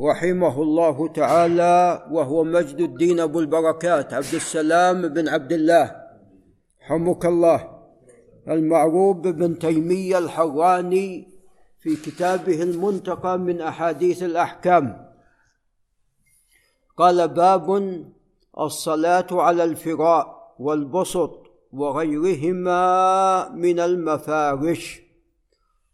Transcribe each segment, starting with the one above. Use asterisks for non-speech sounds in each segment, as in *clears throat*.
رحمه الله تعالى وهو مجد الدين أبو البركات عبد السلام بن عبد الله. حمك الله. المعروف بن تيمية الحراني في كتابه المنتقى من أحاديث الأحكام. قال باب الصلاة على الفراء والبسط وغيرهما من المفارش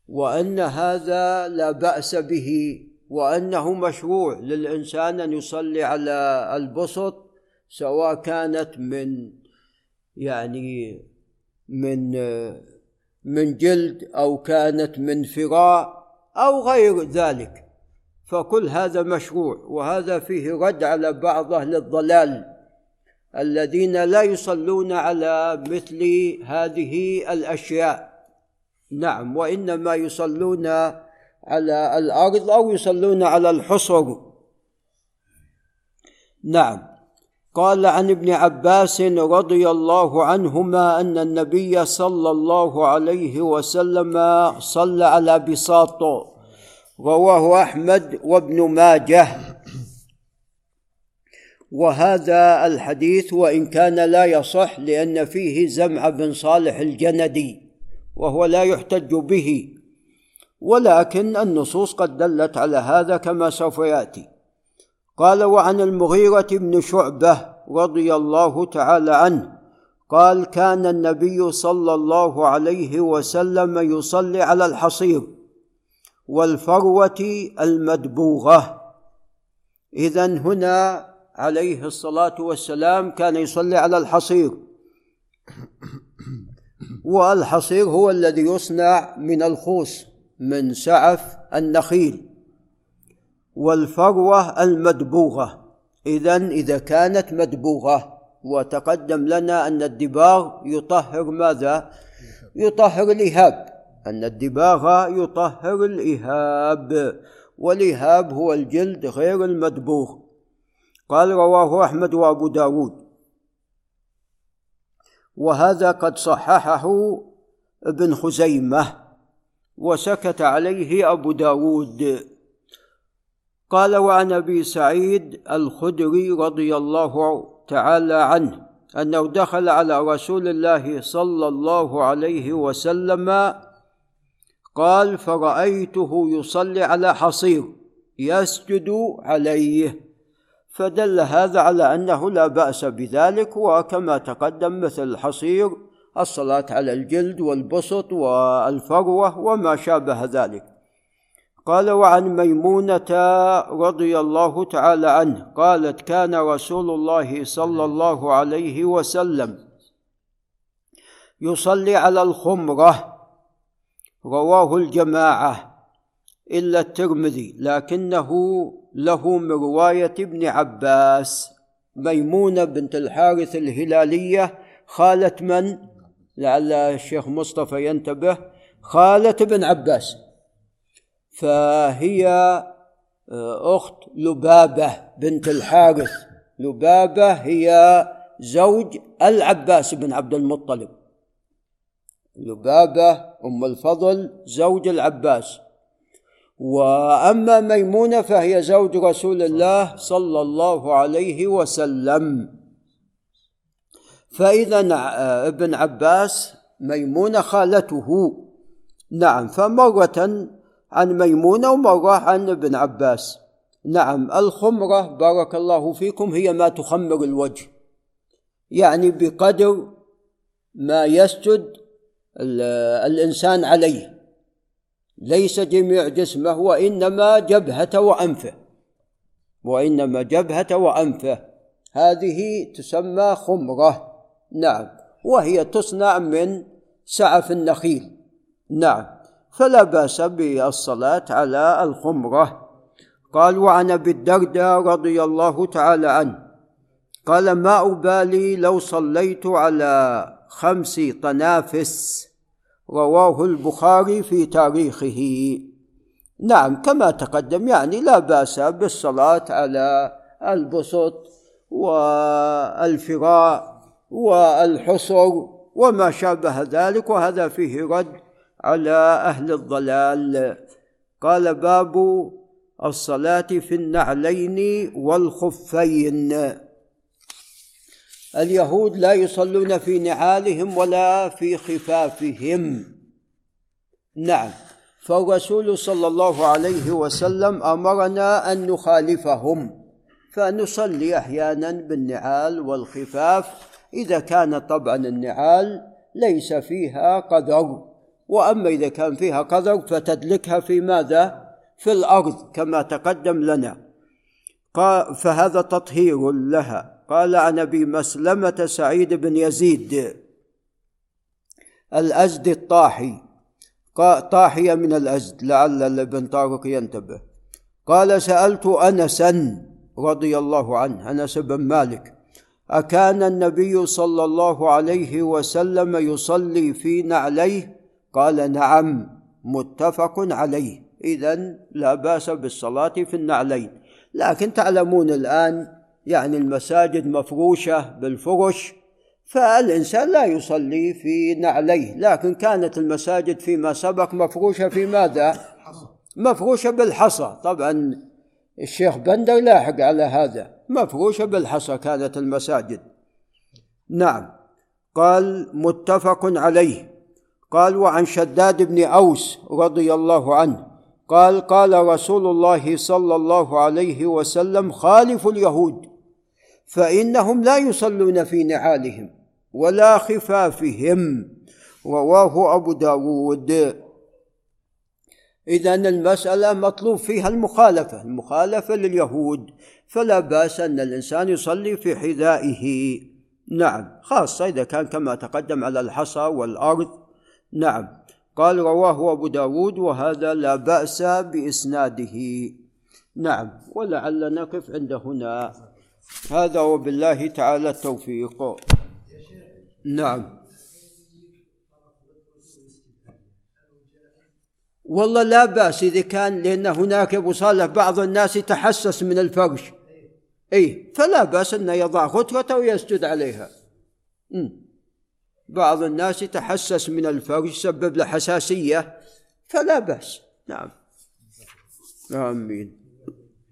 وأن هذا لا بأس به. وأنه مشروع للإنسان أن يصلي على البسط سواء كانت من يعني من من جلد أو كانت من فراء أو غير ذلك. فكل هذا مشروع وهذا فيه رد على بعض أهل الضلال الذين لا يصلون على مثل هذه الأشياء. نعم وإنما يصلون على الأرض أو يصلون على الحصر نعم. قال عن ابن عباس رضي الله عنهما أن النبي صلى الله عليه وسلم صلى على بساط رواه أحمد وابن ماجه. وهذا الحديث وإن كان لا يصح لأن فيه زمع بن صالح الجندي وهو لا يحتج به. ولكن النصوص قد دلت على هذا كما سوف يأتي. قال وعن المغيرة بن شعبة رضي الله تعالى عنه قال كان النبي صلى الله عليه وسلم يصلي على الحصير والفروة المدبوغة. اذا هنا عليه الصلاة والسلام كان يصلي على الحصير. *clears throat* والحصير هو الذي يصنع من الخوص. من سعف النخيل والفروة المدبوغة. اذا إذا كانت مدبوغة وتقدم لنا أن الدباغ يطهر ماذا؟ يطهر الإهاب. أن الدباغ يطهر الإهاب والإهاب هو الجلد غير المدبوغ. قال رواه أحمد وأبو داود. وهذا قد صححه ابن خزيمة. وسكت عليه أبو داود. قال وعن أبي سعيد الخدري رضي الله تعالى عنه أنه دخل على رسول الله صلى الله عليه وسلم قال فرأيته يصلي على حصير يسجد عليه. فدل هذا على أنه لا بأس بذلك وكما تقدم مثل الحصير الصلاة على الجلد والبسط والفروة وما شابه ذلك. قال وعن ميمونة رضي الله تعالى عنه قالت كان رسول الله صلى الله عليه وسلم يصلي على الخمرة رواه الجماعة إلا الترمذي لكنه له من رواية ابن عباس. ميمونة بنت الحارث الهلالية خاله من لعل الشيخ مصطفى ينتبه خاله ابن عباس. فهي آه، أخت لبابة بنت الحارث. لبابة هي زوج العباس بن عبد المطلب. لبابة أم الفضل زوج العباس. وأما ميمونة فهي زوج رسول الله صلى الله عليه وسلم. فإذا ابن عباس ميمونة خالته. نعم فمرة عن ميمونة ومرة عن ابن عباس. نعم الخمرة بارك الله فيكم هي ما تخمر الوجه. يعني بقدر ما يسجد الإنسان عليه. ليس جميع جسمه وإنما جبهة وأنفه. وإنما جبهة وأنفه. هذه تسمى خمرة. نعم. وهي تصنع من سعف النخيل. نعم. فلا بأس بالصلاة على الخمرة. قال وعن أبي الدرداء رضي الله تعالى عنه قال ما أبالي لو صليت على خمس طنافس رواه البخاري في تاريخه. نعم كما تقدم يعني لا بأس بالصلاة على البسط والفراء. والحصر وما شابه ذلك وهذا فيه رد على أهل الضلال. قال باب الصلاة في النعلين والخفين. اليهود لا يصلون في نعالهم ولا في خفافهم. نعم فالرسول صلى الله عليه وسلم أمرنا أن نخالفهم فنصلي أحيانا بالنعال والخفاف إذا كان طبعا النعال ليس فيها قدر وأما إذا كان فيها قدر فتدلكها في ماذا؟ في الأرض كما تقدم لنا. فهذا تطهير لها. قال عن ابي مسلمه سعيد بن يزيد الازد الطاحي. طاحيه من الأزد لعل ابن طارق ينتبه. قال سألت انسا رضي الله عنه أنس بن مالك أكان النبي صلى الله عليه وسلم يصلي في نعليه؟ قال نعم متفق عليه. اذا لا بأس بالصلاة في النعلين. لكن تعلمون الآن يعني المساجد مفروشة بالفرش فالإنسان لا يصلي في نعليه. لكن كانت المساجد فيما سبق مفروشة في ماذا؟ مفروشة بالحصى. طبعا الشيخ بندر لاحق على هذا. مفروشة بالحصى كانت المساجد. نعم. قال متفق عليه. قال وعن شداد بن أوس رضي الله عنه. قال قال رسول الله صلى الله عليه وسلم خالف اليهود. فإنهم لا يصلون في نعالهم ولا خفافهم. رواه أبو داود. إذا المسألة مطلوب فيها المخالفة المخالفة لليهود. فلا بأس أن الإنسان يصلي في حذائه. نعم خاصة إذا كان كما تقدم على الحصى والأرض. نعم قال رواه أبو داود وهذا لا بأس بإسناده. نعم ولعل نقف عند هنا. هذا وبالله تعالى التوفيق. نعم. والله لا بأس إذا كان لأن هناك أبو صالح بعض الناس يتحسس من الفرش أي فلا بأس أنه يضع خطوة ويسجد عليها. بعض الناس يتحسس من الفرش يسبب له حساسية فلا بأس. نعم. آمين.